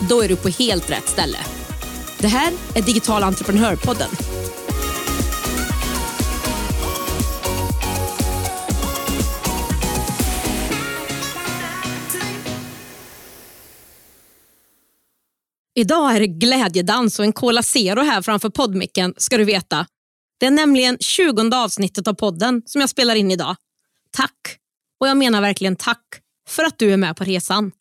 Då är du på helt rätt ställe. Det här är Digital entreprenörpodden. Idag är det glädjedans och en Cola Zero här framför poddmicken, ska du veta. Det är nämligen 20 avsnittet av podden som jag spelar in idag. Tack! Och jag menar verkligen tack för att du är med på resan.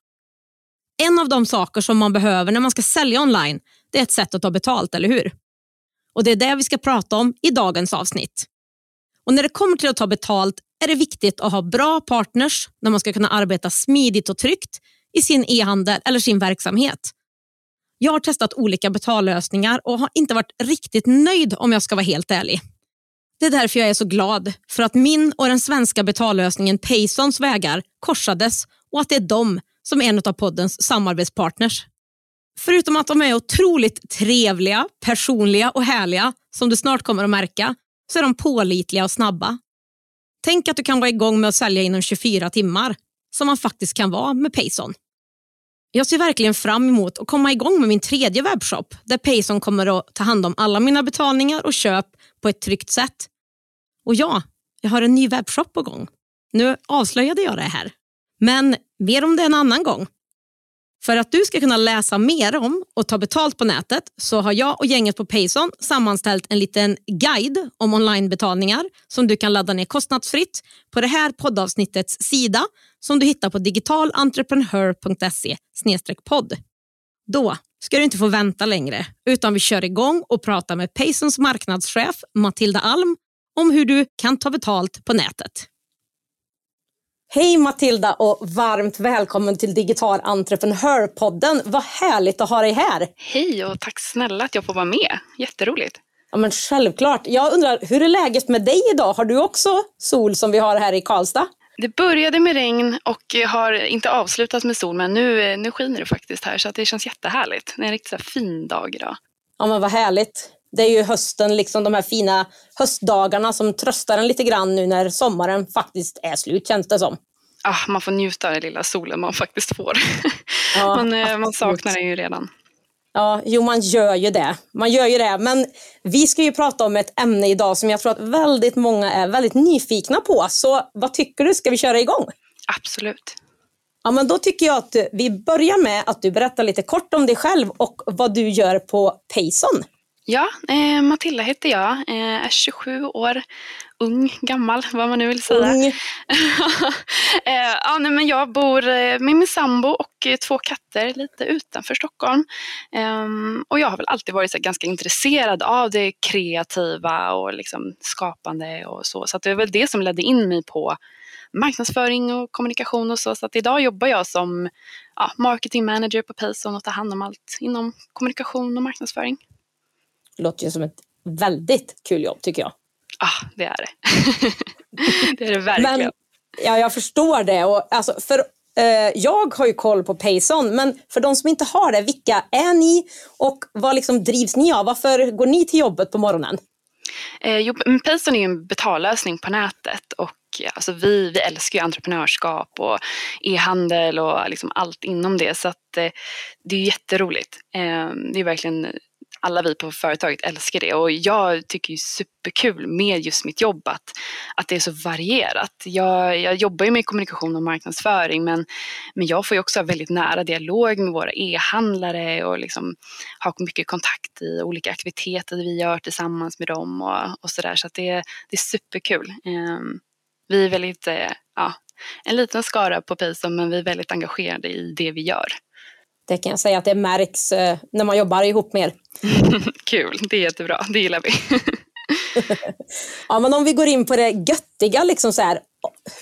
En av de saker som man behöver när man ska sälja online, det är ett sätt att ta betalt, eller hur? Och Det är det vi ska prata om i dagens avsnitt. Och När det kommer till att ta betalt är det viktigt att ha bra partners när man ska kunna arbeta smidigt och tryggt i sin e-handel eller sin verksamhet. Jag har testat olika betallösningar och har inte varit riktigt nöjd om jag ska vara helt ärlig. Det är därför jag är så glad för att min och den svenska betallösningen Paysons vägar korsades och att det är de som en av poddens samarbetspartners. Förutom att de är otroligt trevliga, personliga och härliga, som du snart kommer att märka, så är de pålitliga och snabba. Tänk att du kan vara igång med att sälja inom 24 timmar, som man faktiskt kan vara med Payson. Jag ser verkligen fram emot att komma igång med min tredje webbshop där Payson kommer att ta hand om alla mina betalningar och köp på ett tryggt sätt. Och ja, jag har en ny webbshop på gång. Nu avslöjade jag det här. Men mer om det en annan gång. För att du ska kunna läsa mer om och ta betalt på nätet så har jag och gänget på Payson sammanställt en liten guide om onlinebetalningar som du kan ladda ner kostnadsfritt på det här poddavsnittets sida som du hittar på digitalentreprenör.se podd. Då ska du inte få vänta längre utan vi kör igång och pratar med Paysons marknadschef Matilda Alm om hur du kan ta betalt på nätet. Hej Matilda och varmt välkommen till Digital entreprenörpodden. Vad härligt att ha dig här. Hej och tack snälla att jag får vara med. Jätteroligt. Ja, men självklart. Jag undrar, hur är läget med dig idag? Har du också sol som vi har här i Karlstad? Det började med regn och har inte avslutat med sol men nu, nu skiner det faktiskt här så att det känns jättehärligt. Det är en riktigt så fin dag idag. Ja men vad härligt. Det är ju hösten, liksom de här fina höstdagarna som tröstar en lite grann nu när sommaren faktiskt är slut känns det som. Ah, man får njuta av den lilla solen man faktiskt får. Ja, man, eh, man saknar den ju redan. Ja, jo man gör ju det. Man gör ju det. Men vi ska ju prata om ett ämne idag som jag tror att väldigt många är väldigt nyfikna på. Så vad tycker du? Ska vi köra igång? Absolut. Ja, men då tycker jag att vi börjar med att du berättar lite kort om dig själv och vad du gör på Payson. Ja, eh, Matilda heter jag, eh, är 27 år, ung, gammal, vad man nu vill säga. Ung. eh, ja, nej, men jag bor eh, med min sambo och eh, två katter lite utanför Stockholm. Ehm, och jag har väl alltid varit så ganska intresserad av det kreativa och liksom skapande och så. Så det är väl det som ledde in mig på marknadsföring och kommunikation och så. Så att idag jobbar jag som ja, marketing manager på Payson och tar hand om allt inom kommunikation och marknadsföring. Det låter ju som ett väldigt kul jobb tycker jag. Ja, ah, det är det. det är det verkligen. Men, ja, jag förstår det. Och, alltså, för, eh, jag har ju koll på Payson, men för de som inte har det, vilka är ni och vad liksom drivs ni av? Varför går ni till jobbet på morgonen? Eh, jo, Payson är en betallösning på nätet och alltså vi, vi älskar ju entreprenörskap och e-handel och liksom allt inom det så att eh, det är jätteroligt. Eh, det är verkligen alla vi på företaget älskar det och jag tycker det är superkul med just mitt jobb att, att det är så varierat. Jag, jag jobbar ju med kommunikation och marknadsföring men, men jag får ju också ha väldigt nära dialog med våra e-handlare och liksom ha mycket kontakt i olika aktiviteter vi gör tillsammans med dem och, och sådär så att det, det är superkul. Um, vi är väldigt, uh, ja, en liten skara på Payson men vi är väldigt engagerade i det vi gör. Det kan jag säga att det märks eh, när man jobbar ihop med er. Kul, det är jättebra. Det gillar vi. ja, men om vi går in på det göttiga, liksom så här,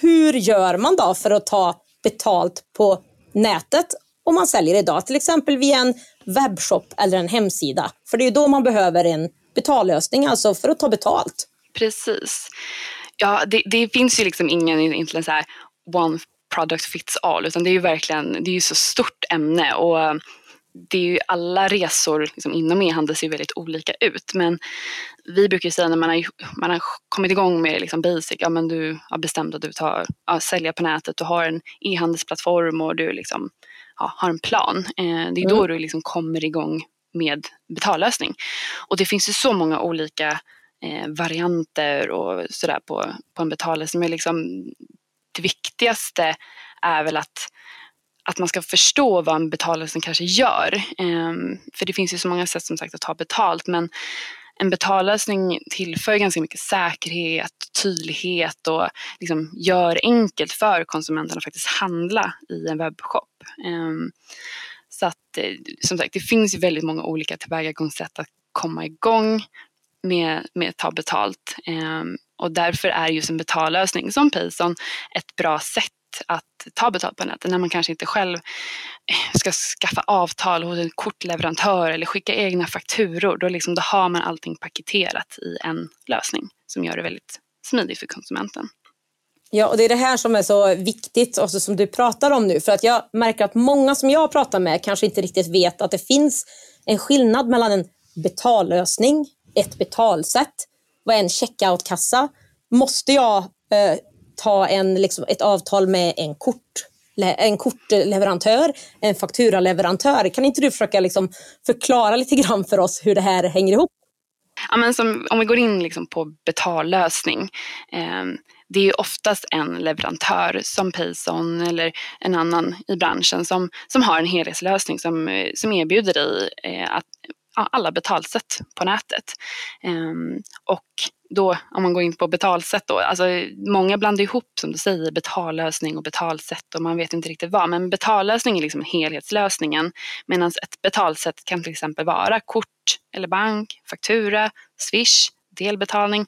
hur gör man då för att ta betalt på nätet? om man säljer idag, till exempel via en webbshop eller en hemsida. För det är då man behöver en betallösning, alltså för att ta betalt. Precis. Ja, det, det finns ju liksom ingen egentligen så här one product fits all, utan det är ju verkligen, det är ju så stort ämne och det är ju alla resor liksom inom e-handel ser väldigt olika ut. Men vi brukar säga när man har, man har kommit igång med liksom basic, ja men du har bestämt att du tar, ja, sälja på nätet, du har en e-handelsplattform och du liksom, ja, har en plan. Eh, det är då mm. du liksom kommer igång med betallösning. Och det finns ju så många olika eh, varianter och sådär på, på en betallösning. Men liksom, det viktigaste är väl att att man ska förstå vad en betallösning kanske gör. Um, för det finns ju så många sätt som sagt att ta betalt men en betallösning tillför ganska mycket säkerhet, tydlighet och liksom gör enkelt för konsumenten att faktiskt handla i en webbshop. Ehm, så att eh, som sagt, det finns ju väldigt många olika tillvägagångssätt att komma igång med, med att ta betalt. Ehm, och därför är just en betallösning som Payson ett bra sätt att ta betalt på nätet när man kanske inte själv eh, ska skaffa avtal hos en kortleverantör eller skicka egna fakturor. Då, liksom, då har man allting paketerat i en lösning som gör det väldigt smidigt för konsumenten. Ja, och det är det här som är så viktigt, också som du pratar om nu. För att jag märker att många som jag pratar med kanske inte riktigt vet att det finns en skillnad mellan en betallösning, ett betalsätt, vad är en checkout-kassa? Måste jag eh, ta en, liksom, ett avtal med en kort en kortleverantör, en fakturaleverantör. Kan inte du försöka liksom förklara lite grann för oss hur det här hänger ihop? Ja, men som, om vi går in liksom på betallösning. Eh, det är ju oftast en leverantör som Payson eller en annan i branschen som, som har en helhetslösning som, eh, som erbjuder dig eh, att alla betalsätt på nätet. Ehm, och då, om man går in på betalsätt då, alltså många blandar ihop som du säger betallösning och betalsätt och man vet inte riktigt vad. Men betallösning är liksom helhetslösningen medan ett betalsätt kan till exempel vara kort eller bank, faktura, swish, delbetalning.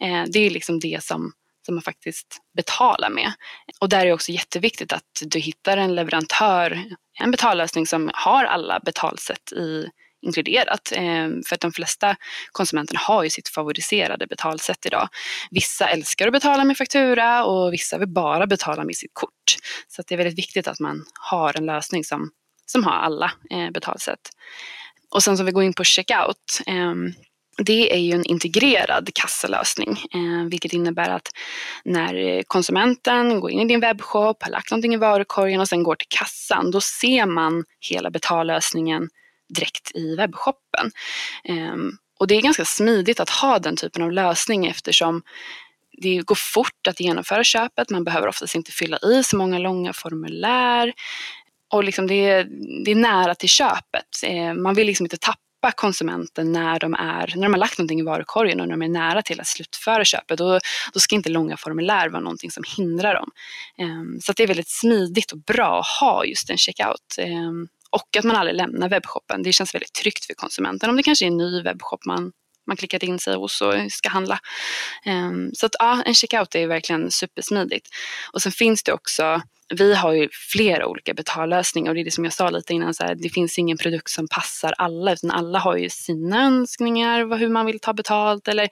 Eh, det är liksom det som som man faktiskt betalar med. Och där är det också jätteviktigt att du hittar en leverantör, en betallösning som har alla betalsätt i, inkluderat. Ehm, för att de flesta konsumenterna har ju sitt favoriserade betalsätt idag. Vissa älskar att betala med faktura och vissa vill bara betala med sitt kort. Så det är väldigt viktigt att man har en lösning som, som har alla eh, betalsätt. Och sen som vi går in på checkout. Ehm, det är ju en integrerad kassalösning, eh, vilket innebär att när konsumenten går in i din webbshop, har lagt någonting i varukorgen och sen går till kassan, då ser man hela betallösningen direkt i webbshoppen. Ehm, och det är ganska smidigt att ha den typen av lösning eftersom det går fort att genomföra köpet, man behöver oftast inte fylla i så många långa formulär och liksom det, är, det är nära till köpet. Ehm, man vill liksom inte tappa konsumenten när de, är, när de har lagt någonting i varukorgen och när de är nära till att slutföra köpet. Då, då ska inte långa formulär vara någonting som hindrar dem. Ehm, så det är väldigt smidigt och bra att ha just en checkout. Och att man aldrig lämnar webbshoppen. Det känns väldigt tryggt för konsumenten. Om det kanske är en ny webbshop man, man klickat in sig hos och ska handla. Um, så att ja, en checkout är verkligen supersmidigt. Och sen finns det också vi har ju flera olika betallösningar och det är det som jag sa lite innan, så här, det finns ingen produkt som passar alla utan alla har ju sina önskningar, hur man vill ta betalt eller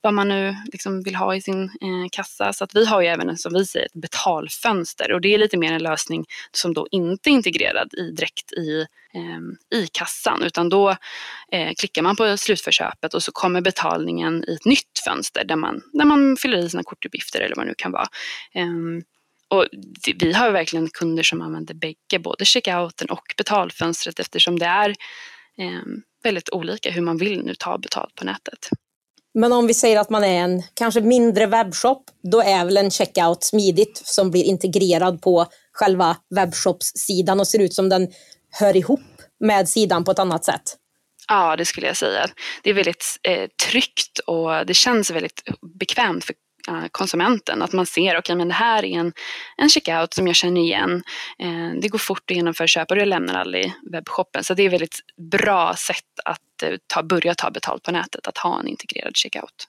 vad man nu liksom vill ha i sin eh, kassa. Så att vi har ju även som vi säger ett betalfönster och det är lite mer en lösning som då inte är integrerad i, direkt i eh, i kassan utan då eh, klickar man på slutförköpet och så kommer betalningen i ett nytt fönster där man, där man fyller i sina kortuppgifter eller vad det nu kan vara. Ehm, och vi har verkligen kunder som använder bägge, både checkouten och betalfönstret eftersom det är eh, väldigt olika hur man vill nu ta betalt på nätet. Men om vi säger att man är en kanske mindre webbshop, då är väl en checkout smidigt som blir integrerad på själva webbshopssidan och ser ut som den hör ihop med sidan på ett annat sätt? Ja, det skulle jag säga. Det är väldigt eh, tryggt och det känns väldigt bekvämt för Eh, konsumenten. Att man ser, okej okay, men det här är en, en checkout som jag känner igen. Eh, det går fort att genomföra köp och jag lämnar aldrig webbshoppen. Så det är ett väldigt bra sätt att eh, ta, börja ta betalt på nätet, att ha en integrerad checkout.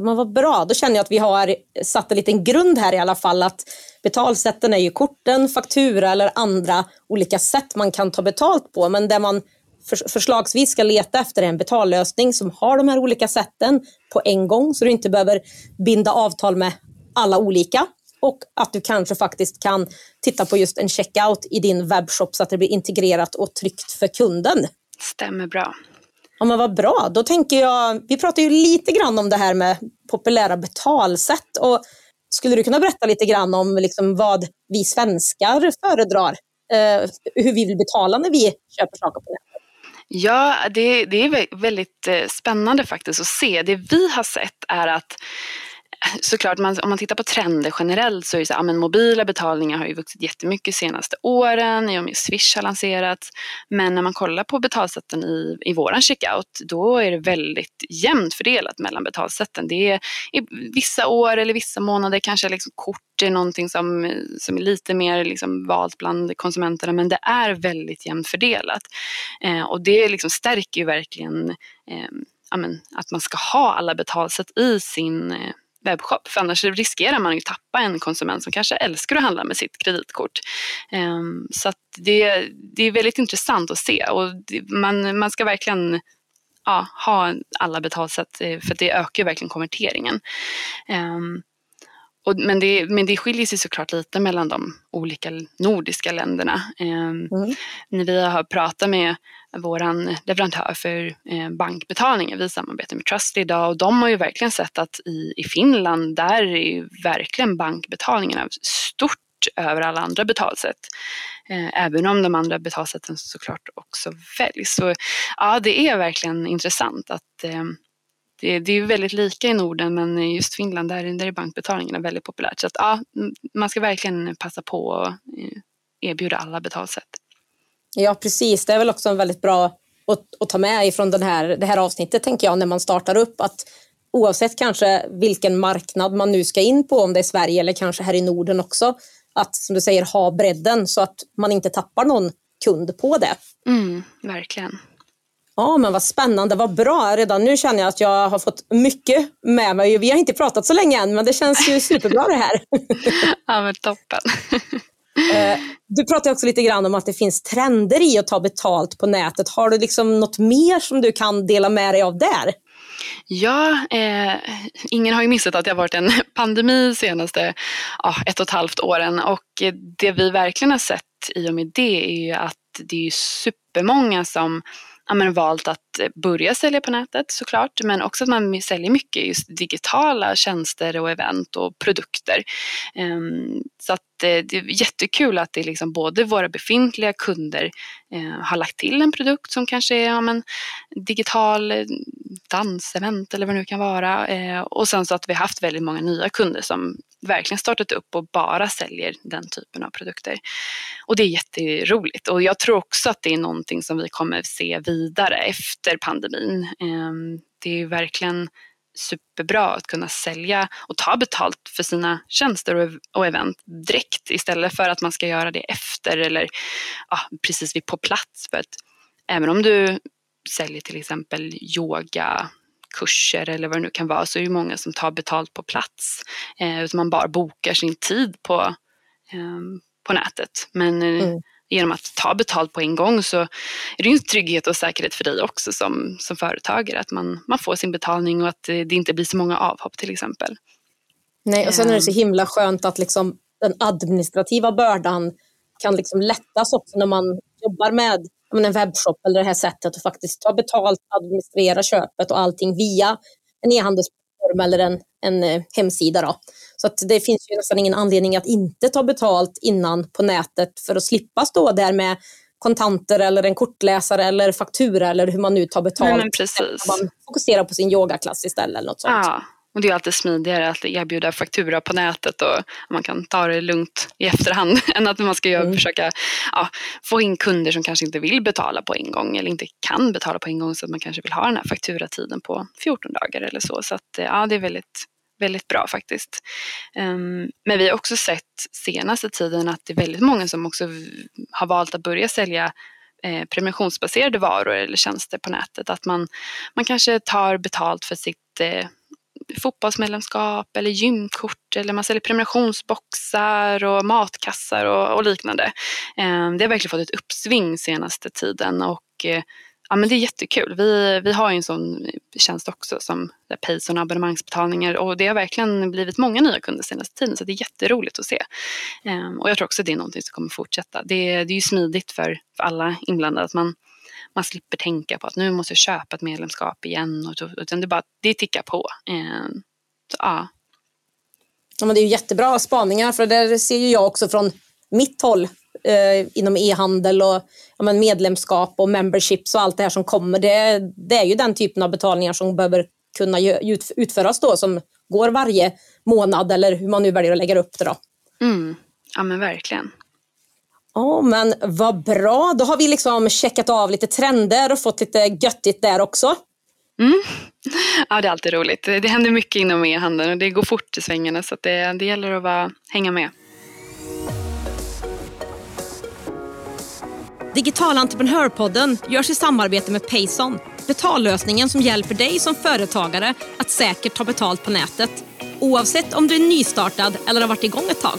Men vad bra, då känner jag att vi har satt en liten grund här i alla fall att betalsätten är ju korten, faktura eller andra olika sätt man kan ta betalt på. Men det man förslagsvis ska leta efter en betallösning som har de här olika sätten på en gång så du inte behöver binda avtal med alla olika och att du kanske faktiskt kan titta på just en checkout i din webbshop så att det blir integrerat och tryggt för kunden. Stämmer bra. Ja, men vad bra. Då tänker jag, vi pratar ju lite grann om det här med populära betalsätt. Och skulle du kunna berätta lite grann om liksom vad vi svenskar föredrar? Eh, hur vi vill betala när vi köper saker på nätet? Ja, det, det är väldigt eh, spännande faktiskt att se. Det vi har sett är att såklart, man, om man tittar på trender generellt så är det så att men mobila betalningar har ju vuxit jättemycket de senaste åren i och med Swish har lanserats. Men när man kollar på betalsätten i, i våran checkout då är det väldigt jämnt fördelat mellan betalsätten. Det är i vissa år eller vissa månader kanske liksom kort är någonting som, som är lite mer liksom valt bland konsumenterna men det är väldigt jämnt fördelat. Eh, och det liksom stärker ju verkligen eh, amen, att man ska ha alla betalsätt i sin eh, webbshop. För annars riskerar man ju tappa en konsument som kanske älskar att handla med sitt kreditkort. Ehm, så det, det är väldigt intressant att se och man, man ska verkligen ja, ha alla betalsätt eh, för det ökar verkligen konverteringen. Ehm, och, men, det, men det skiljer sig såklart lite mellan de olika nordiska länderna. Eh, mm. När vi har pratat med vår leverantör för eh, bankbetalningar, vi samarbetar med Trustly idag och de har ju verkligen sett att i, i Finland, där är ju verkligen bankbetalningarna stort över alla andra betalsätt. Eh, även om de andra betalsätten såklart också väljs. Så ja, det är verkligen intressant att eh, det, det, är väldigt lika i Norden men just Finland där, där är bankbetalningarna väldigt populärt. Så att, ja, man ska verkligen passa på att eh, erbjuda alla betalsätt. Ja precis, det är väl också en väldigt bra att, att ta med ifrån den här, det här avsnittet tänker jag när man startar upp att oavsett kanske vilken marknad man nu ska in på, om det är Sverige eller kanske här i Norden också, att som du säger ha bredden så att man inte tappar någon kund på det. Mm, verkligen. Ja, men vad spännande, vad bra. Redan nu känner jag att jag har fått mycket med mig. Vi har inte pratat så länge än, men det känns ju superbra det här. ja, men toppen. Eh, du pratar också lite grann om att det finns trender i att ta betalt på nätet. Har du liksom något mer som du kan dela med dig av där? Ja, eh, ingen har ju missat att det har varit en pandemi senaste ja, ett och ett halvt åren och det vi verkligen har sett i och med det är ju att det är supermånga som ja, men valt att eh, börja sälja på nätet såklart, men också att man säljer mycket just digitala tjänster och event och produkter. Ehm, så att det, det är jättekul att det är liksom både våra befintliga kunder eh, har lagt till en produkt som kanske är ja, digital eh, dansevent eller vad det nu kan vara. Eh, och sen så att vi har haft väldigt många nya kunder som verkligen startat upp och bara säljer den typen av produkter. Och det är jätteroligt och jag tror också att det är någonting som vi kommer se vidare efter pandemin. Ehm, det är verkligen superbra att kunna sälja och ta betalt för sina tjänster och event direkt istället för att man ska göra det efter eller ja, precis vid på plats. För att även om du säljer till exempel yoga kurser eller vad det nu kan vara så är det många som tar betalt på plats. Eh, utan man bara bokar sin tid på, eh, på nätet. Men eh, mm genom att ta betalt på en gång så är det en trygghet och säkerhet för dig också som, som företagare. Att man, man får sin betalning och att det inte blir så många avhopp till exempel. Nej, och sen är det så eh. himla skönt att liksom den administrativa bördan kan liksom lättas också när man jobbar med en webbshop eller det här sättet att faktiskt ta betalt, administrera köpet och allting via en e-handelsplattform eller en, en eh, hemsida. Då. Så att det finns ju nästan ingen anledning att inte ta betalt innan på nätet för att slippa stå där med kontanter eller en kortläsare eller faktura eller hur man nu tar betalt. Nej. Man fokuserar på sin yogaklass istället eller något sånt. Ja. Och det är alltid smidigare att erbjuda faktura på nätet och man kan ta det lugnt i efterhand än att man ska mm. försöka ja, få in kunder som kanske inte vill betala på en gång eller inte kan betala på en gång så att man kanske vill ha den här fakturatiden på 14 dagar eller så. Så att, ja, det är väldigt, väldigt bra faktiskt. Um, men vi har också sett senaste tiden att det är väldigt många som också har valt att börja sälja eh, prenumerationssbaserade varor eller tjänster på nätet. Att man, man kanske tar betalt för sitt eh, fotbollsmedlemskap eller gymkort eller man säljer prenumerationsboxar och matkassar och, och liknande. Eh, det har verkligen fått ett uppsving senaste tiden och eh, ja, men det är jättekul. Vi, vi har ju en sån tjänst också som Payson abonnemangsbetalningar och det har verkligen blivit många nya kunder senaste tiden så det är jätteroligt att se. Um, och jag tror också att det är någonting som kommer fortsätta. Det, det är ju smidigt för, för alla inblandade att man, man slipper tänka på att nu måste jag köpa ett medlemskap igen och, utan det bara det tickar på. Um, så, ja. Ja, men det är ju jättebra spaningar för det ser ju jag också från mitt håll eh, inom e-handel och ja, men medlemskap och memberships och allt det här som kommer. Det, det är ju den typen av betalningar som behöver kunna utföras då som går varje månad eller hur man nu väljer att lägga upp det. Då. Mm. Ja men verkligen. Ja men vad bra, då har vi liksom checkat av lite trender och fått lite göttigt där också. Mm. Ja det är alltid roligt. Det händer mycket inom e-handeln och det går fort i svängarna så det, det gäller att vara, hänga med. Digital entreprenörpodden görs i samarbete med Payson. Betallösningen som hjälper dig som företagare att säkert ta betalt på nätet. Oavsett om du är nystartad eller har varit igång ett tag.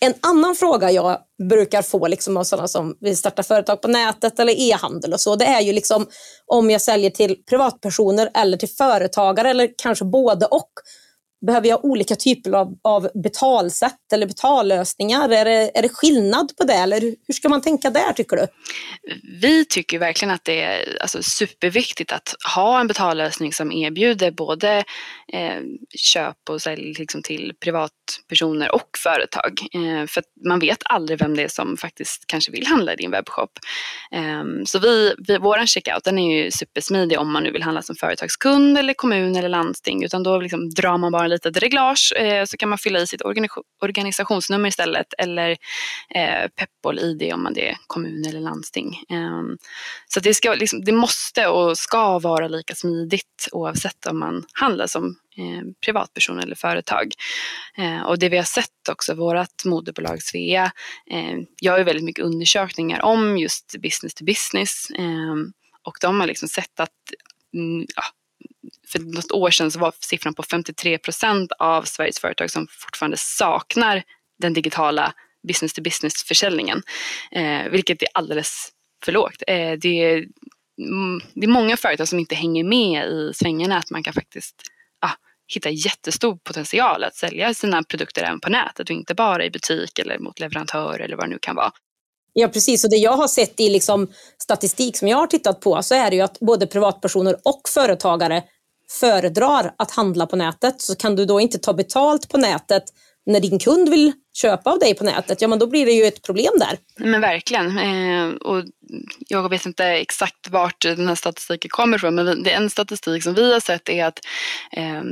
En annan fråga jag brukar få liksom av sådana som vill starta företag på nätet eller e-handel och så, det är ju liksom om jag säljer till privatpersoner eller till företagare eller kanske både och. Behöver jag olika typer av, av betalsätt eller betallösningar? Är det, är det skillnad på det eller hur ska man tänka där tycker du? Vi tycker verkligen att det är alltså, superviktigt att ha en betallösning som erbjuder både eh, köp och sälj liksom, till privatpersoner och företag. Eh, för man vet aldrig vem det är som faktiskt kanske vill handla i din webbshop. Eh, så vi, vi, vår checkout den är ju supersmidig om man nu vill handla som företagskund eller kommun eller landsting utan då liksom drar man bara litet reglage eh, så kan man fylla i sitt organisationsnummer istället eller eh, Peppol-id om man det är kommun eller landsting. Ehm, så det, ska, liksom, det måste och ska vara lika smidigt oavsett om man handlar som eh, privatperson eller företag. Eh, och det vi har sett också, vårt moderbolag Svea eh, gör ju väldigt mycket undersökningar om just business to business ehm, och de har liksom sett att mm, ja, för något år sedan så var siffran på 53 procent av Sveriges företag som fortfarande saknar den digitala business to business försäljningen. Eh, vilket är alldeles för lågt. Eh, det, är, mm, det är många företag som inte hänger med i svängarna att man kan faktiskt ah, hitta jättestor potential att sälja sina produkter även på nätet och inte bara i butik eller mot leverantör eller vad det nu kan vara. Ja precis, och det jag har sett i liksom statistik som jag har tittat på så är det ju att både privatpersoner och företagare föredrar att handla på nätet. Så kan du då inte ta betalt på nätet när din kund vill köpa av dig på nätet, ja men då blir det ju ett problem där. Men verkligen. Eh, och jag vet inte exakt vart den här statistiken kommer ifrån, men det en statistik som vi har sett är att eh,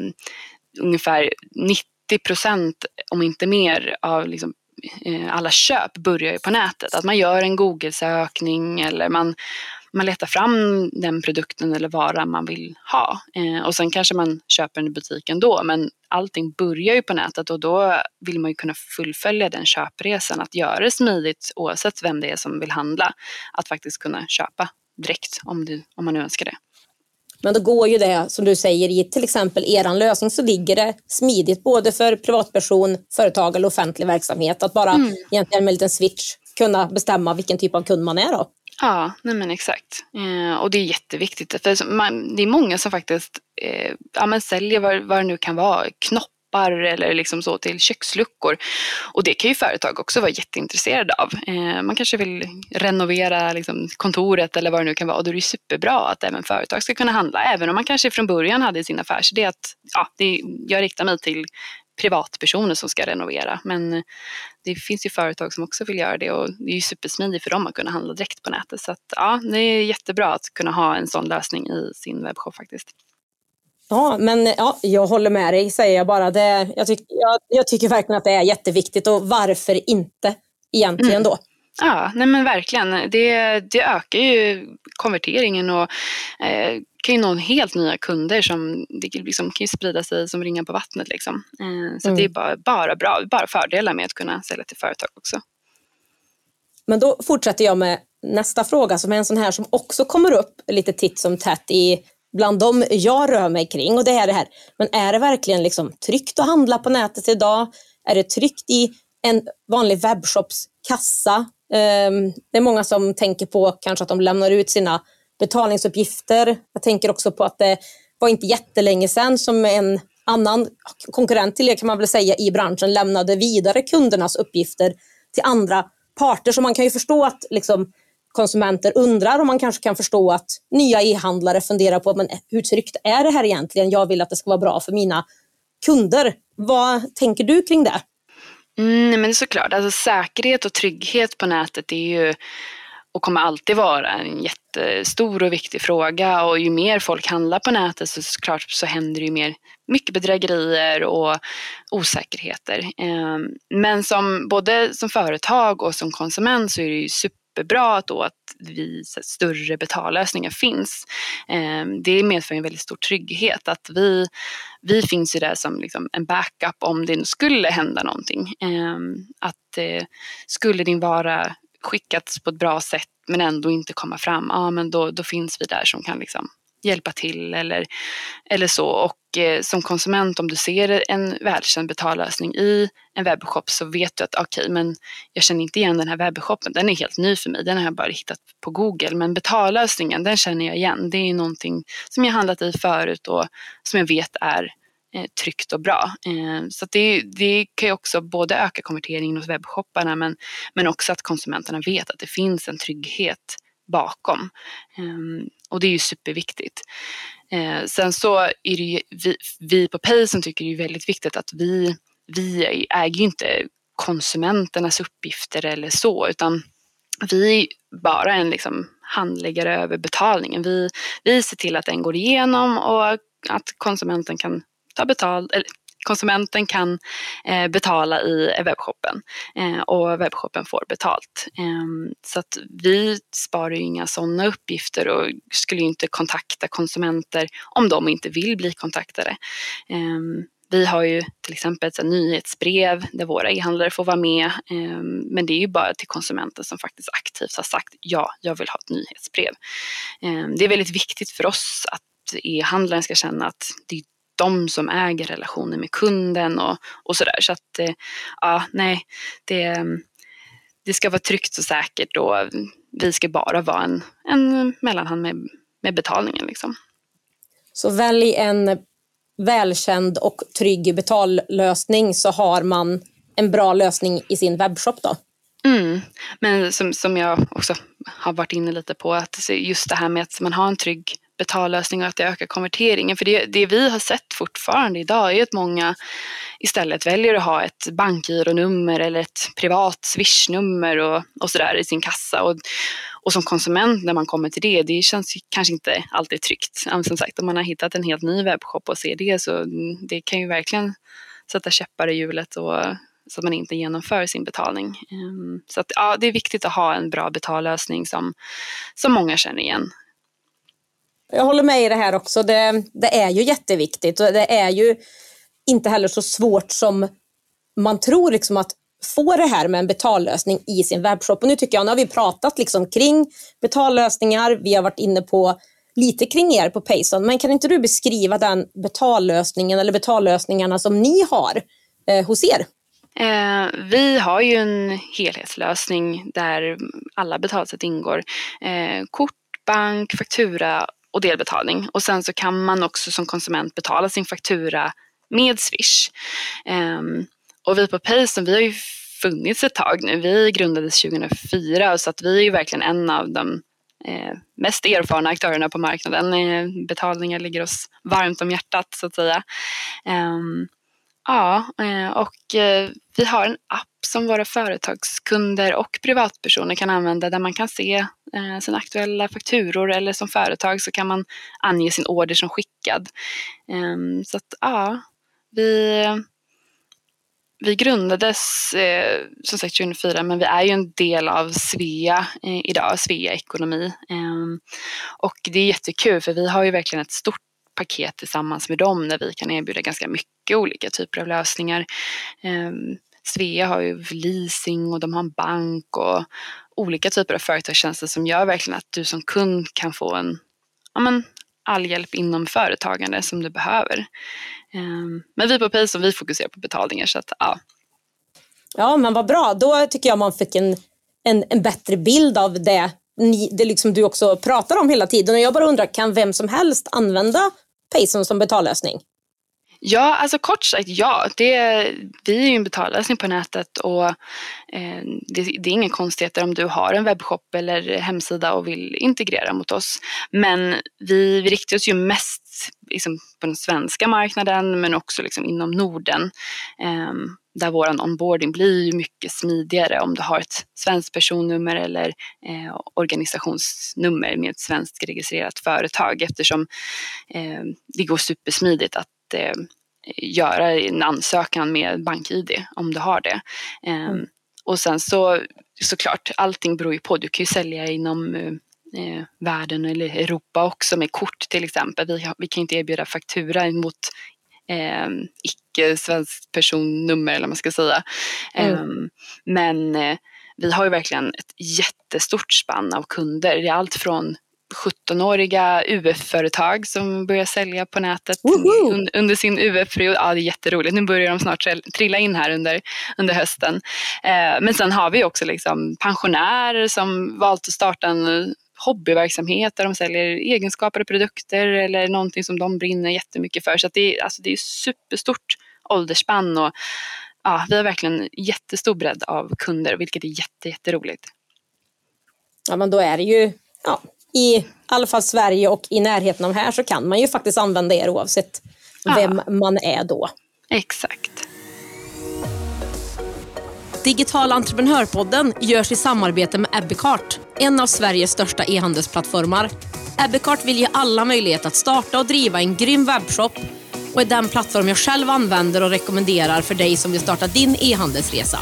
ungefär 90 procent, om inte mer, av liksom Eh, alla köp börjar ju på nätet. Att man gör en Google-sökning eller man, man letar fram den produkten eller varan man vill ha. Eh, och sen kanske man köper den i butiken då men allting börjar ju på nätet och då vill man ju kunna fullfölja den köpresan. Att göra det smidigt oavsett vem det är som vill handla. Att faktiskt kunna köpa direkt om, du, om man nu önskar det. Men då går ju det, som du säger, i till exempel er lösning så ligger det smidigt både för privatperson, företag eller offentlig verksamhet att bara mm. egentligen med en liten switch kunna bestämma vilken typ av kund man är då. Ja, nej men exakt. Eh, och det är jätteviktigt. För man, det är många som faktiskt eh, ja, men säljer vad, vad det nu kan vara, knopp koppar eller liksom så till köksluckor. Och det kan ju företag också vara jätteintresserade av. Eh, man kanske vill renovera liksom, kontoret eller vad det nu kan vara. Och då är det superbra att även företag ska kunna handla. Även om man kanske från början hade sin affärsidé att ja, det, jag riktar mig till privatpersoner som ska renovera. Men eh, det finns ju företag som också vill göra det och det är ju supersmidigt för dem att kunna handla direkt på nätet. Så att, ja, det är jättebra att kunna ha en sån lösning i sin webbshop faktiskt. Ja, men ja, jag håller med dig säger jag bara. Det, jag, tyck, jag, jag tycker verkligen att det är jätteviktigt och varför inte egentligen mm. då? Ja, nej men verkligen. Det, det ökar ju konverteringen och eh, kan ju nå helt nya kunder som det liksom, kan ju sprida sig som ringar på vattnet. Liksom. Eh, så mm. det är bara, bara bra, bara fördelar med att kunna sälja till företag också. Men då fortsätter jag med nästa fråga som är en sån här som också kommer upp lite titt som tätt i bland dem jag rör mig kring och det är det här. Men är det verkligen liksom tryggt att handla på nätet idag? Är det tryggt i en vanlig webbshops kassa? Ehm, det är många som tänker på kanske att de lämnar ut sina betalningsuppgifter. Jag tänker också på att det var inte jättelänge sedan som en annan konkurrent till er kan man väl säga i branschen lämnade vidare kundernas uppgifter till andra parter. Så man kan ju förstå att liksom, konsumenter undrar och man kanske kan förstå att nya e-handlare funderar på men eh, hur tryggt är det här egentligen? Jag vill att det ska vara bra för mina kunder. Vad tänker du kring det? Mm, men såklart, alltså säkerhet och trygghet på nätet är ju och kommer alltid vara en jättestor och viktig fråga och ju mer folk handlar på nätet så såklart så händer det ju mer mycket bedrägerier och osäkerheter. Ehm, men som både som företag och som konsument så är det ju superbra då att vi, större betallösningar finns. Ehm, det medför en väldigt stor trygghet att vi, vi finns ju där som liksom en backup om det skulle hända någonting. Ehm, att eh, skulle din vara skickats på ett bra sätt men ändå inte komma fram, ja men då, då finns vi där som kan liksom hjälpa till eller, eller så. Och eh, som konsument om du ser en välkänd betallösning i en webbshop så vet du att okej, okay, men jag känner inte igen den här webbshoppen. Den är helt ny för mig. Den har jag bara hittat på Google. Men betallösningen, den känner jag igen. Det är någonting som jag handlat i förut och som jag vet är eh, tryggt och bra. Eh, så det, det, kan ju också både öka konverteringen hos webbshopparna men, men också att konsumenterna vet att det finns en trygghet bakom. Ehm, och det är ju superviktigt. Eh, sen så är det ju vi, vi på Payson tycker det är väldigt viktigt att vi, vi äger ju inte konsumenternas uppgifter eller så utan vi är bara en liksom handläggare över betalningen. Vi, vi ser till att den går igenom och att konsumenten kan ta betalt, eller konsumenten kan eh, betala i eh, webbshoppen eh, och webbshoppen får betalt. Eh, så att vi sparar ju inga sådana uppgifter och skulle inte kontakta konsumenter om de inte vill bli kontaktade. Ehm, vi har ju till exempel ett nyhetsbrev där våra e-handlare får vara med. Ehm, men det är ju bara till konsumenten som faktiskt aktivt har sagt ja, jag vill ha ett nyhetsbrev. Ehm, det är väldigt viktigt för oss att e-handlaren ska känna att det är de som äger relationen med kunden och, och sådär. Så att eh, ja, nej, det, det ska vara tryggt och säkert och vi ska bara vara en, en mellanhand med, med betalningen. Liksom. Så välj en välkänd och trygg betallösning så har man en bra lösning i sin webbshop då? Mm. Men som, som jag också har varit inne lite på, att just det här med att man har en trygg betallösning och att det ökar konverteringen. För det, det vi har sett fortfarande idag är att många istället väljer att ha ett bankgironummer eller ett privat swishnummer och, och sådär i sin kassa. Och, och som konsument när man kommer till det, det känns kanske inte alltid tryggt. Som sagt, om man har hittat en helt ny webbshop och ser det så mm, det kan ju verkligen sätta käppar i hjulet och, så att man inte genomför sin betalning. Ehm, så att, ja, det är viktigt att ha en bra betallösning som, som många känner igen. Jag håller med i det här också. Det, det är ju jätteviktigt och det är ju inte heller så svårt som man tror liksom att få det här med en betallösning i sin webbshop. Och nu tycker jag, nu har vi pratat liksom kring betallösningar, vi har varit inne på lite kring er på Payson, men kan inte du beskriva den betallösningen eller betallösningarna som ni har eh, hos er? Eh, vi har ju en helhetslösning där alla betalsätt ingår. Eh, kort, bank, faktura och delbetalning. Och sen så kan man också som konsument betala sin faktura med Swish. Um, och vi på Payson, vi har ju funnits ett tag nu. Vi grundades 2004 så att vi är ju verkligen en av de eh, mest erfarna aktörerna på marknaden. Eh, betalningar ligger oss varmt om hjärtat så att säga. Um, Ja, eh, och eh, vi har en app som våra företagskunder och privatpersoner kan använda där man kan se eh, sina aktuella fakturor eller som företag så kan man ange sin order som skickad. Ehm, så att ja, vi, vi grundades som sagt 2004 men vi är ju en del av Svea idag, Svea Ekonomi. Ehm, och det är jättekul för vi har ju verkligen ett stort paket tillsammans med dem där vi kan erbjuda ganska mycket olika typer av lösningar. Ehm, Svea har ju leasing och de har en bank och olika typer av företagstjänster som gör verkligen att du som kund kan få en, ja men, all hjälp inom företagande som du behöver. Ehm, men vi på Payson vi fokuserar på betalningar så att ja. Ja men vad bra, då tycker jag man fick en, en, en bättre bild av det, det liksom du också pratar om hela tiden. Och jag bara undrar, kan vem som helst använda Payson som betallösning? Ja, alltså kort sagt ja. Det, vi är ju en betallösning på nätet och eh, det, det, är inga konstigheter om du har en webbshop eller hemsida och vill integrera mot oss. Men vi, vi riktar oss ju mest liksom, på den svenska marknaden men också liksom, inom Norden. Eh, där vår onboarding blir mycket smidigare om du har ett svenskt personnummer eller eh, organisationsnummer med ett svenskt registrerat företag eftersom eh, det går supersmidigt att eh, göra en ansökan med BankID om du har det. Eh, mm. Och sen så såklart, allting beror ju på. Du kan ju sälja inom eh, världen eller Europa också med kort till exempel. Vi, vi kan inte erbjuda faktura mot eh, icke-svenskt personnummer eller vad man ska säga. Mm. Eh, men eh, vi har ju verkligen ett jättestort spann av kunder. Det är allt från 17-åriga UF-företag som börjar sälja på nätet un under sin UF-period. Ja, det är jätteroligt. Nu börjar de snart trilla in här under, under hösten. Eh, men sen har vi också liksom pensionärer som valt att starta en hobbyverksamhet där de säljer egenskapade produkter eller någonting som de brinner jättemycket för. Så det, är, alltså det är superstort åldersspann och ja, vi har verkligen jättestor bredd av kunder vilket är jätte, jätteroligt. Ja men då är det ju, ja, i alla fall Sverige och i närheten av här så kan man ju faktiskt använda er oavsett ja. vem man är då. Exakt. Digital entreprenörpodden görs i samarbete med Ebbecart, en av Sveriges största e-handelsplattformar. Ebbecart vill ge alla möjlighet att starta och driva en grym webbshop och är den plattform jag själv använder och rekommenderar för dig som vill starta din e-handelsresa.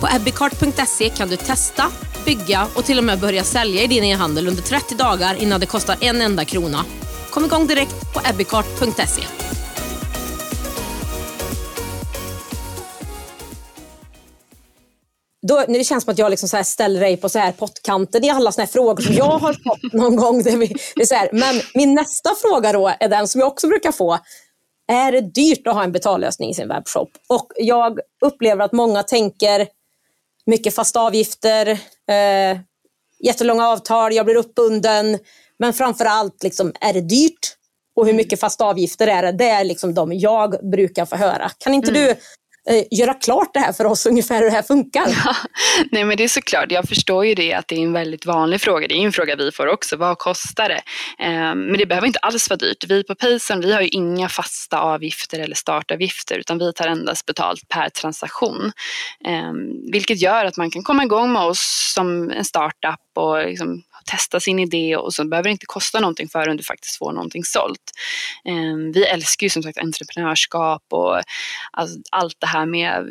På ebbecart.se kan du testa, bygga och till och med börja sälja i din e-handel under 30 dagar innan det kostar en enda krona. Kom igång direkt på ebbicart.se. då, det känns som att jag liksom så ställer dig på så här pottkanten i alla såna frågor som jag har fått någon gång. Det är så här. Men min nästa fråga då är den som jag också brukar få. Är det dyrt att ha en betallösning i sin webbshop? Och jag upplever att många tänker mycket fasta avgifter, eh, jättelånga avtal, jag blir uppbunden. Men framför allt, liksom, är det dyrt? Och hur mycket fasta avgifter är det? Det är liksom de jag brukar få höra. Kan inte mm. du Eh, göra klart det här för oss ungefär hur det här funkar. Ja, nej men det är såklart, jag förstår ju det att det är en väldigt vanlig fråga. Det är en fråga vi får också, vad kostar det? Ehm, men det behöver inte alls vara dyrt. Vi på Payson, vi har ju inga fasta avgifter eller startavgifter utan vi tar endast betalt per transaktion. Ehm, vilket gör att man kan komma igång med oss som en startup och liksom testa sin idé och så behöver det inte kosta någonting förrän du faktiskt får någonting sålt. Ehm, vi älskar ju som sagt entreprenörskap och allt det här med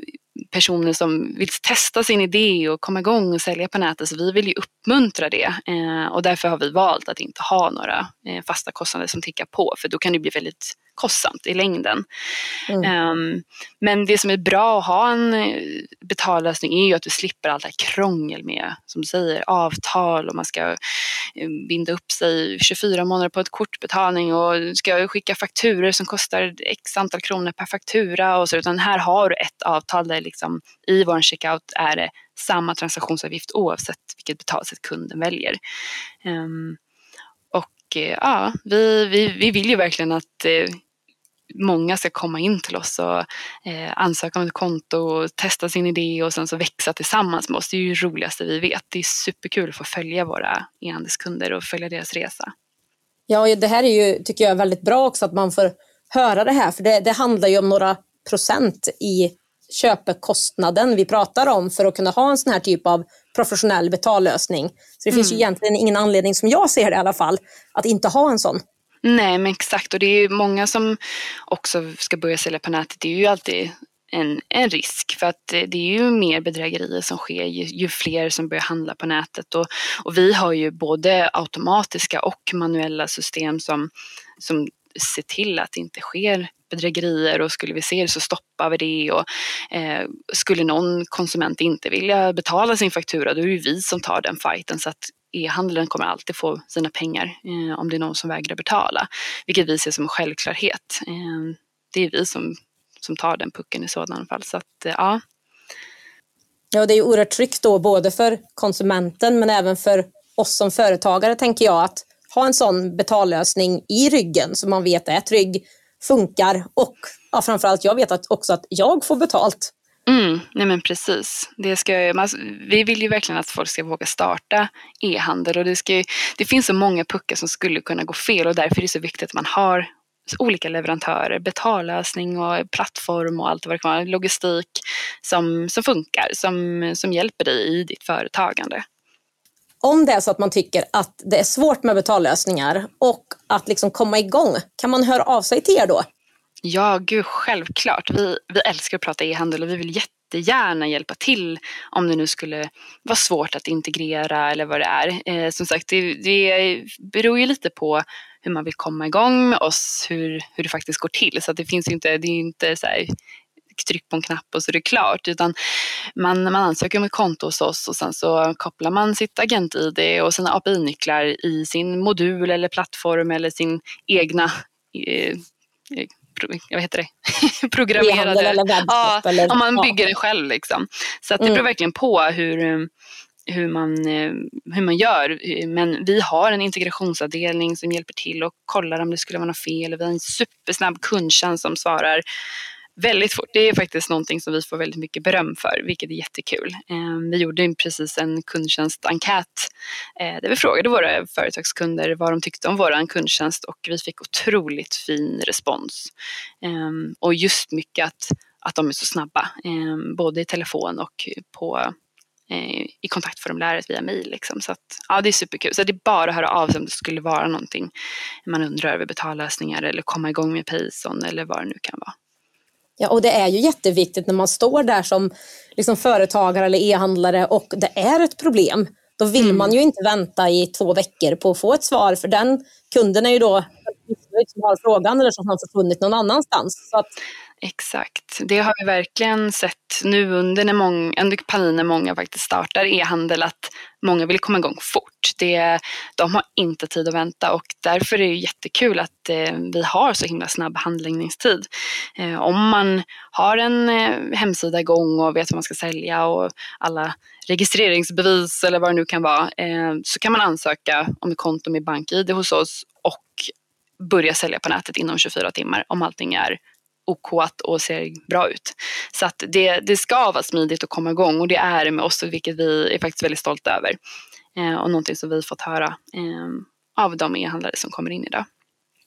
personer som vill testa sin idé och komma igång och sälja på nätet. Så vi vill ju uppmuntra det eh, och därför har vi valt att inte ha några eh, fasta kostnader som tickar på för då kan det bli väldigt kostsamt i längden. Mm. Um, men det som är bra att ha en eh, betallösning är ju att du slipper allt det här krångel med, som du säger, avtal och man ska eh, binda upp sig 24 månader på ett kortbetalning och ska skicka fakturer som kostar x antal kronor per faktura och så, utan här har du ett avtal där liksom i vår checkout är det samma transaktionsavgift oavsett vilket betalsätt kunden väljer. Um, och eh, ja, vi, vi, vi vill ju verkligen att många ska komma in till oss och eh, ansöka om ett konto och testa sin idé och sen så växa tillsammans med oss. Det är ju det roligaste vi vet. Det är superkul att få följa våra e-handelskunder och följa deras resa. Ja, det här är ju, tycker jag, väldigt bra också att man får höra det här, för det, det handlar ju om några procent i köpekostnaden vi pratar om för att kunna ha en sån här typ av professionell betallösning. Så det mm. finns ju mm. egentligen ingen anledning, som jag ser det i alla fall, att inte ha en sån. Nej men exakt. Och det är ju många som också ska börja sälja på nätet. Det är ju alltid en, en risk. För att eh, det är ju mer bedrägerier som sker ju, ju fler som börjar handla på nätet. Och, och vi har ju både automatiska och manuella system som, som ser till att det inte sker bedrägerier. Och skulle vi se det så stoppar vi det. Och eh, skulle någon konsument inte vilja betala sin faktura då är det vi som tar den fighten. Så att e-handeln kommer alltid få sina pengar eh, om det är någon som vägrar betala. Vilket vi ser som en självklarhet. Eh, det är vi som, som tar den pucken i sådana fall. Så att, eh, ja. Ja, det är ju oerhört tryggt då både för konsumenten men även för oss som företagare tänker jag att ha en sån betallösning i ryggen som man vet är trygg, funkar och ja, framförallt jag vet att också att jag får betalt. Mm, nej men precis. Det ska, man, alltså, vi vill ju verkligen att folk ska våga starta e-handel och det, ska, det finns så många puckar som skulle kunna gå fel och därför är det så viktigt att man har olika leverantörer, betallösning och plattform och allt vad det kan vara, logistik som, som funkar, som, som hjälper dig i ditt företagande om det är så att man tycker att det är svårt med betallösningar och att liksom komma igång, kan man höra av sig till er då? Ja, gud självklart. Vi, vi älskar att prata e-handel och vi vill jättegärna hjälpa till om det nu skulle vara svårt att integrera eller vad det är. Eh, som sagt, det, det beror ju lite på hur man vill komma igång med oss, hur, hur det faktiskt går till. Så det finns inte, det är inte så här tryck på en knapp och så är det klart. Utan man, man ansöker om ett konto hos oss och sen så kopplar man sitt agent-id och sina API-nycklar i sin modul eller plattform eller sin egna eh, vad heter det? programmerade. Eller ja, eller, om man bygger ja. den själv. Liksom. Så att det mm. beror verkligen på hur, hur, man, eh, hur man gör. Men vi har en integrationsavdelning som hjälper till och kollar om det skulle vara något fel. Vi har en supersnabb kundtjänst som svarar väldigt fort. Det är faktiskt någonting som vi får väldigt mycket beröm för, vilket är jättekul. Ehm, vi gjorde precis en kundtjänstenkät eh, där vi frågade våra företagskunder vad de tyckte om vår kundtjänst och vi fick otroligt fin respons. Ehm, och just mycket att, att de är så snabba, ehm, både i telefon och på eh, i kontaktformuläret via mejl. Liksom. Så att, ja, det är superkul. Så det är bara att höra av sig om det skulle vara någonting man undrar över betallösningar eller komma igång med Payson eller vad det nu kan vara. Ja, och det är ju jätteviktigt när man står där som liksom företagare eller e-handlare och det är ett problem. Då vill mm. man ju inte vänta i två veckor på att få ett svar för den kunden är ju då som har frågan eller som har försvunnit någon annanstans. Så att, Exakt, det har vi verkligen sett nu under, när många, under pandemin när många faktiskt startar e-handel att många vill komma igång fort. Det, de har inte tid att vänta och därför är det jättekul att eh, vi har så himla snabb handläggningstid. Eh, om man har en eh, hemsida igång och vet vad man ska sälja och alla registreringsbevis eller vad det nu kan vara eh, så kan man ansöka om ett konto med BankID hos oss och börja sälja på nätet inom 24 timmar om allting är OK och ser bra ut. Så att det, det ska vara smidigt att komma igång och det är det med oss, vilket vi är faktiskt väldigt stolta över. Eh, och någonting som vi fått höra eh, av de e-handlare som kommer in idag.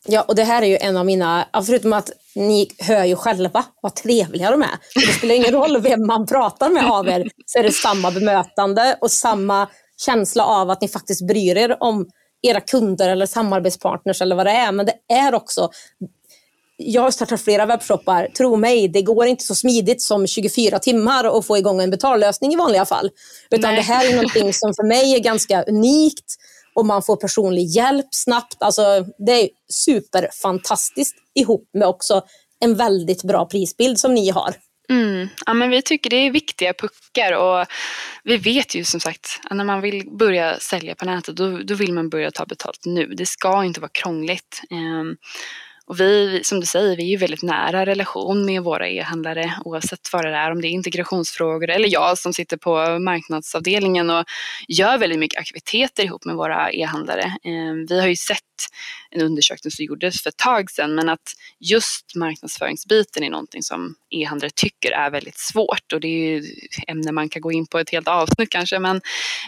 Ja, och det här är ju en av mina, förutom att ni hör ju själva vad trevliga de är. Det spelar ingen roll vem man pratar med av er, så är det samma bemötande och samma känsla av att ni faktiskt bryr er om era kunder eller samarbetspartners eller vad det är. Men det är också jag har startat flera webbshoppar. Tro mig, det går inte så smidigt som 24 timmar att få igång en betallösning i vanliga fall. Utan Nej. det här är någonting som för mig är ganska unikt och man får personlig hjälp snabbt. Alltså, det är superfantastiskt ihop med också en väldigt bra prisbild som ni har. Mm. Ja, men vi tycker det är viktiga puckar och vi vet ju som sagt att när man vill börja sälja på nätet då, då vill man börja ta betalt nu. Det ska inte vara krångligt. Um, och vi, som du säger, vi är ju väldigt nära relation med våra e-handlare oavsett vad det är, om det är integrationsfrågor eller jag som sitter på marknadsavdelningen och gör väldigt mycket aktiviteter ihop med våra e-handlare. Eh, vi har ju sett en undersökning som gjordes för ett tag sedan men att just marknadsföringsbiten är någonting som e-handlare tycker är väldigt svårt och det är ju ämne man kan gå in på ett helt avsnitt kanske men,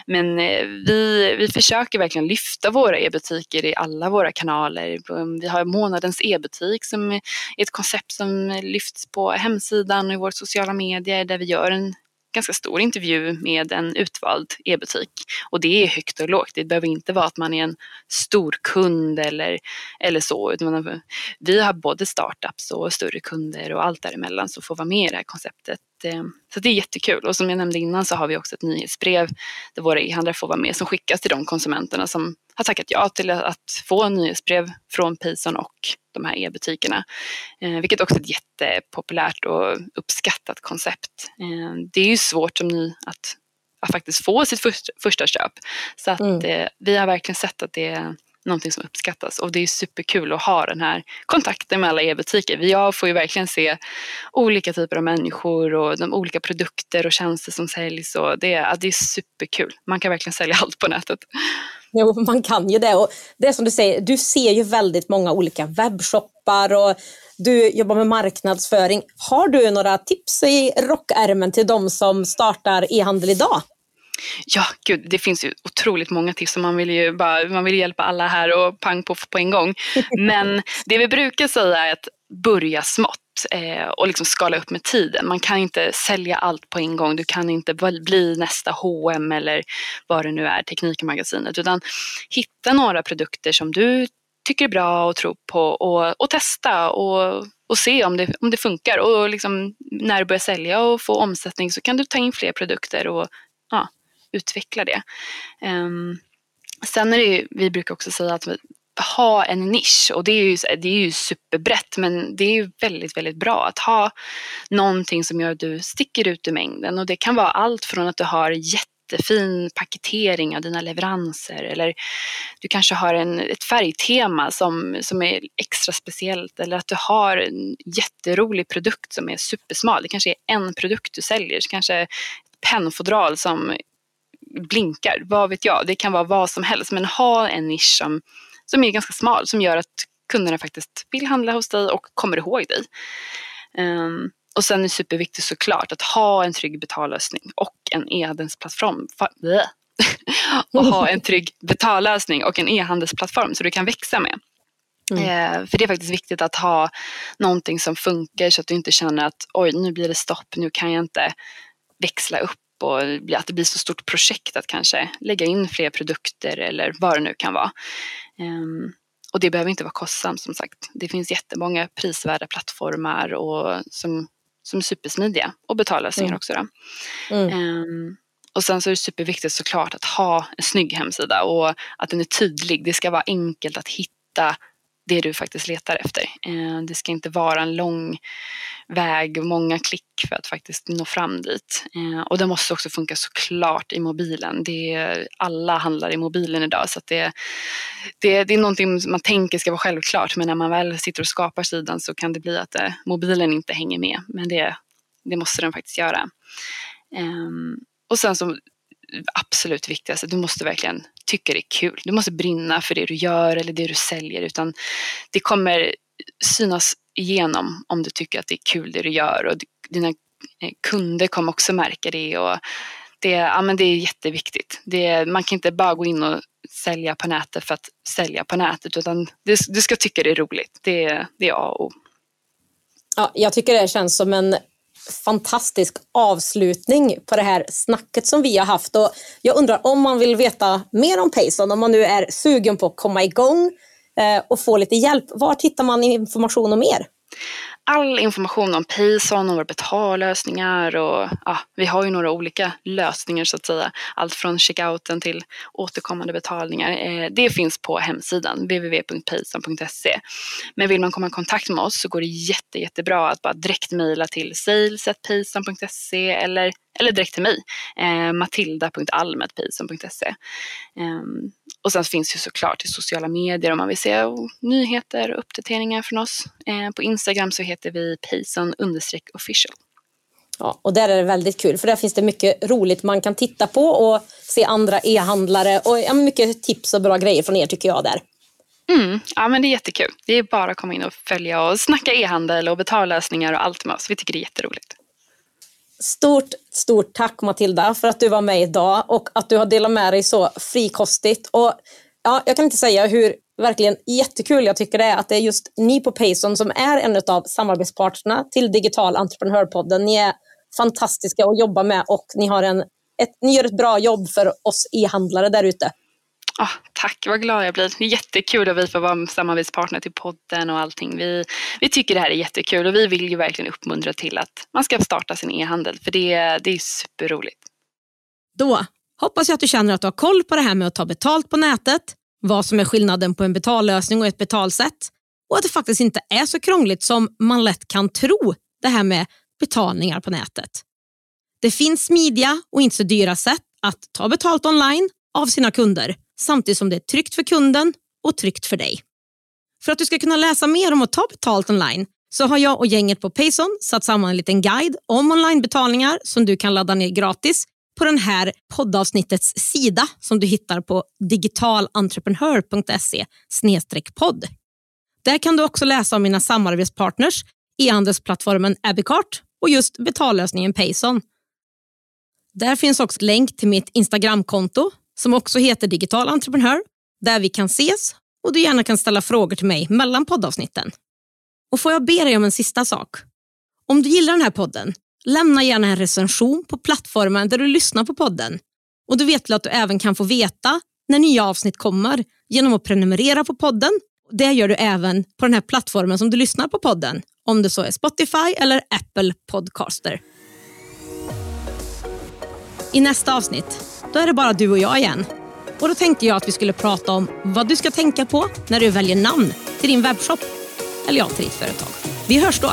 men eh, vi, vi försöker verkligen lyfta våra e-butiker i alla våra kanaler. Vi har månadens e e-butik som är ett koncept som lyfts på hemsidan och i våra sociala medier där vi gör en ganska stor intervju med en utvald e-butik. Och det är högt och lågt. Det behöver inte vara att man är en stor kund eller, eller så. Utan vi har både startups och större kunder och allt däremellan som får vara med i det här konceptet. Eh, så det är jättekul. Och som jag nämnde innan så har vi också ett nyhetsbrev där våra e-handlare får vara med som skickas till de konsumenterna som har tackat ja till att få nyhetsbrev från Payson och de här e-butikerna. Eh, vilket också är ett jättepopulärt och uppskattat koncept. Eh, det är ju svårt som ny att, att faktiskt få sitt första, första köp. Så att mm. vi har verkligen sett att det någonting som uppskattas och det är superkul att ha den här kontakten med alla e-butiker. Jag får ju verkligen se olika typer av människor och de olika produkter och tjänster som säljs och det, ja, det är superkul. Man kan verkligen sälja allt på nätet. Jo, man kan ju det. Och det är som du säger, du ser ju väldigt många olika webbshoppar och du jobbar med marknadsföring. Har du några tips i rockärmen till de som startar e-handel idag? Ja, gud, det finns ju otroligt många tips och man vill ju bara, man vill hjälpa alla här och pang på på en gång. Men det vi brukar säga är att börja smått eh, och liksom skala upp med tiden. Man kan inte sälja allt på en gång. Du kan inte bli nästa H&M eller vad det nu är, Teknikmagasinet, utan hitta några produkter som du tycker är bra och tror på och, och testa och, och se om det, om det funkar. Och liksom, när du börjar sälja och få omsättning så kan du ta in fler produkter och utveckla det. Um, sen är det ju, vi brukar också säga att ha en nisch och det är, ju, det är ju superbrett men det är ju väldigt, väldigt bra att ha någonting som gör att du sticker ut ur mängden och det kan vara allt från att du har jättefin paketering av dina leveranser eller du kanske har en, ett färgtema som, som är extra speciellt eller att du har en jätterolig produkt som är supersmal. Det kanske är en produkt du säljer, kanske ett pennfodral som blinkar, vad vet jag, det kan vara vad som helst men ha en nisch som som är ganska smal som gör att kunderna faktiskt vill handla hos dig och kommer ihåg dig. Um, och sen är det superviktigt såklart att ha en trygg betallösning och en e-handelsplattform. och ha en trygg betallösning och en e-handelsplattform så du kan växa med. Mm. Eh, för det är faktiskt viktigt att ha någonting som funkar så att du inte känner att oj nu blir det stopp, nu kan jag inte växla upp och att det blir så stort projekt att kanske lägga in fler produkter eller vad det nu kan vara. Um, och det behöver inte vara kostsamt som sagt. Det finns jättemånga prisvärda plattformar och som, som är supersmidiga och betallösningar mm. också. Mm. Um, och sen så är det superviktigt såklart att ha en snygg hemsida och att den är tydlig. Det ska vara enkelt att hitta det du faktiskt letar efter. Eh, det ska inte vara en lång väg, många klick för att faktiskt nå fram dit. Eh, och det måste också funka såklart i mobilen. Det alla handlar i mobilen idag så det, det, det är någonting man tänker ska vara självklart men när man väl sitter och skapar sidan så kan det bli att eh, mobilen inte hänger med. Men det, det måste den faktiskt göra. Ehm, och sen så absolut viktigaste, du måste verkligen tycka det är kul. Du måste brinna för det du gör eller det du säljer utan det kommer synas igenom om du tycker att det är kul det du gör och dina eh, kunder kommer också märka det. Och det, ja, men det är jätteviktigt. Det, man kan inte bara gå in och sälja på nätet för att sälja på nätet utan du, du ska tycka det är roligt. Det, det är A och O. Ja, jag tycker det känns som en fantastisk avslutning på det här snacket som vi har haft. Och jag undrar om man vill veta mer om Payson, om man nu är sugen på att komma igång eh, och få lite hjälp. Var hittar man information om er? All information om Payson och våra betallösningar och ja, vi har ju några olika lösningar så att säga. Allt från checkouten till återkommande betalningar. Eh, det finns på hemsidan www.payson.se. Men vill man komma i kontakt med oss så går det jätte, jättebra att bara direkt mejla till sales.payson.se eller eller direkt till mig, eh, matilda.almetpayson.se. Eh, och sen finns ju såklart i sociala medier om man vill se nyheter och uppdateringar från oss. Eh, på Instagram så heter vi payson official. Ja, och där är det väldigt kul för där finns det mycket roligt man kan titta på och se andra e-handlare och ja, mycket tips och bra grejer från er tycker jag där. Mm, ja men det är jättekul. Det är bara att komma in och följa och snacka e-handel och betallösningar och allt med oss. Vi tycker det är jätteroligt. Stort, stort tack Matilda för att du var med idag och att du har delat med dig så frikostigt. Och, ja, jag kan inte säga hur verkligen jättekul jag tycker det är att det är just ni på Payson som är en av samarbetspartnerna till Digital Entreprenörpodden. Ni är fantastiska att jobba med och ni, har en, ett, ni gör ett bra jobb för oss e-handlare där ute. Oh, tack, vad glad jag blir. Det är jättekul att vi får vara samarbetspartner till podden och allting. Vi, vi tycker det här är jättekul och vi vill ju verkligen uppmuntra till att man ska starta sin e-handel för det, det är superroligt. Då hoppas jag att du känner att du har koll på det här med att ta betalt på nätet, vad som är skillnaden på en betallösning och ett betalsätt och att det faktiskt inte är så krångligt som man lätt kan tro det här med betalningar på nätet. Det finns smidiga och inte så dyra sätt att ta betalt online av sina kunder samtidigt som det är tryggt för kunden och tryggt för dig. För att du ska kunna läsa mer om att ta betalt online så har jag och gänget på Payson satt samman en liten guide om onlinebetalningar som du kan ladda ner gratis på den här poddavsnittets sida som du hittar på digitalentreprenör.se podd. Där kan du också läsa om mina samarbetspartners, e-handelsplattformen Abicart och just betallösningen Payson. Där finns också länk till mitt Instagramkonto som också heter Digital entreprenör, där vi kan ses och du gärna kan ställa frågor till mig mellan poddavsnitten. Och får jag be dig om en sista sak? Om du gillar den här podden, lämna gärna en recension på plattformen där du lyssnar på podden. Och du vet att du även kan få veta när nya avsnitt kommer genom att prenumerera på podden. Det gör du även på den här plattformen som du lyssnar på podden, om det så är Spotify eller Apple Podcaster. I nästa avsnitt då är det bara du och jag igen. Och Då tänkte jag att vi skulle prata om vad du ska tänka på när du väljer namn till din webbshop eller ja, till ditt företag. Vi hörs då!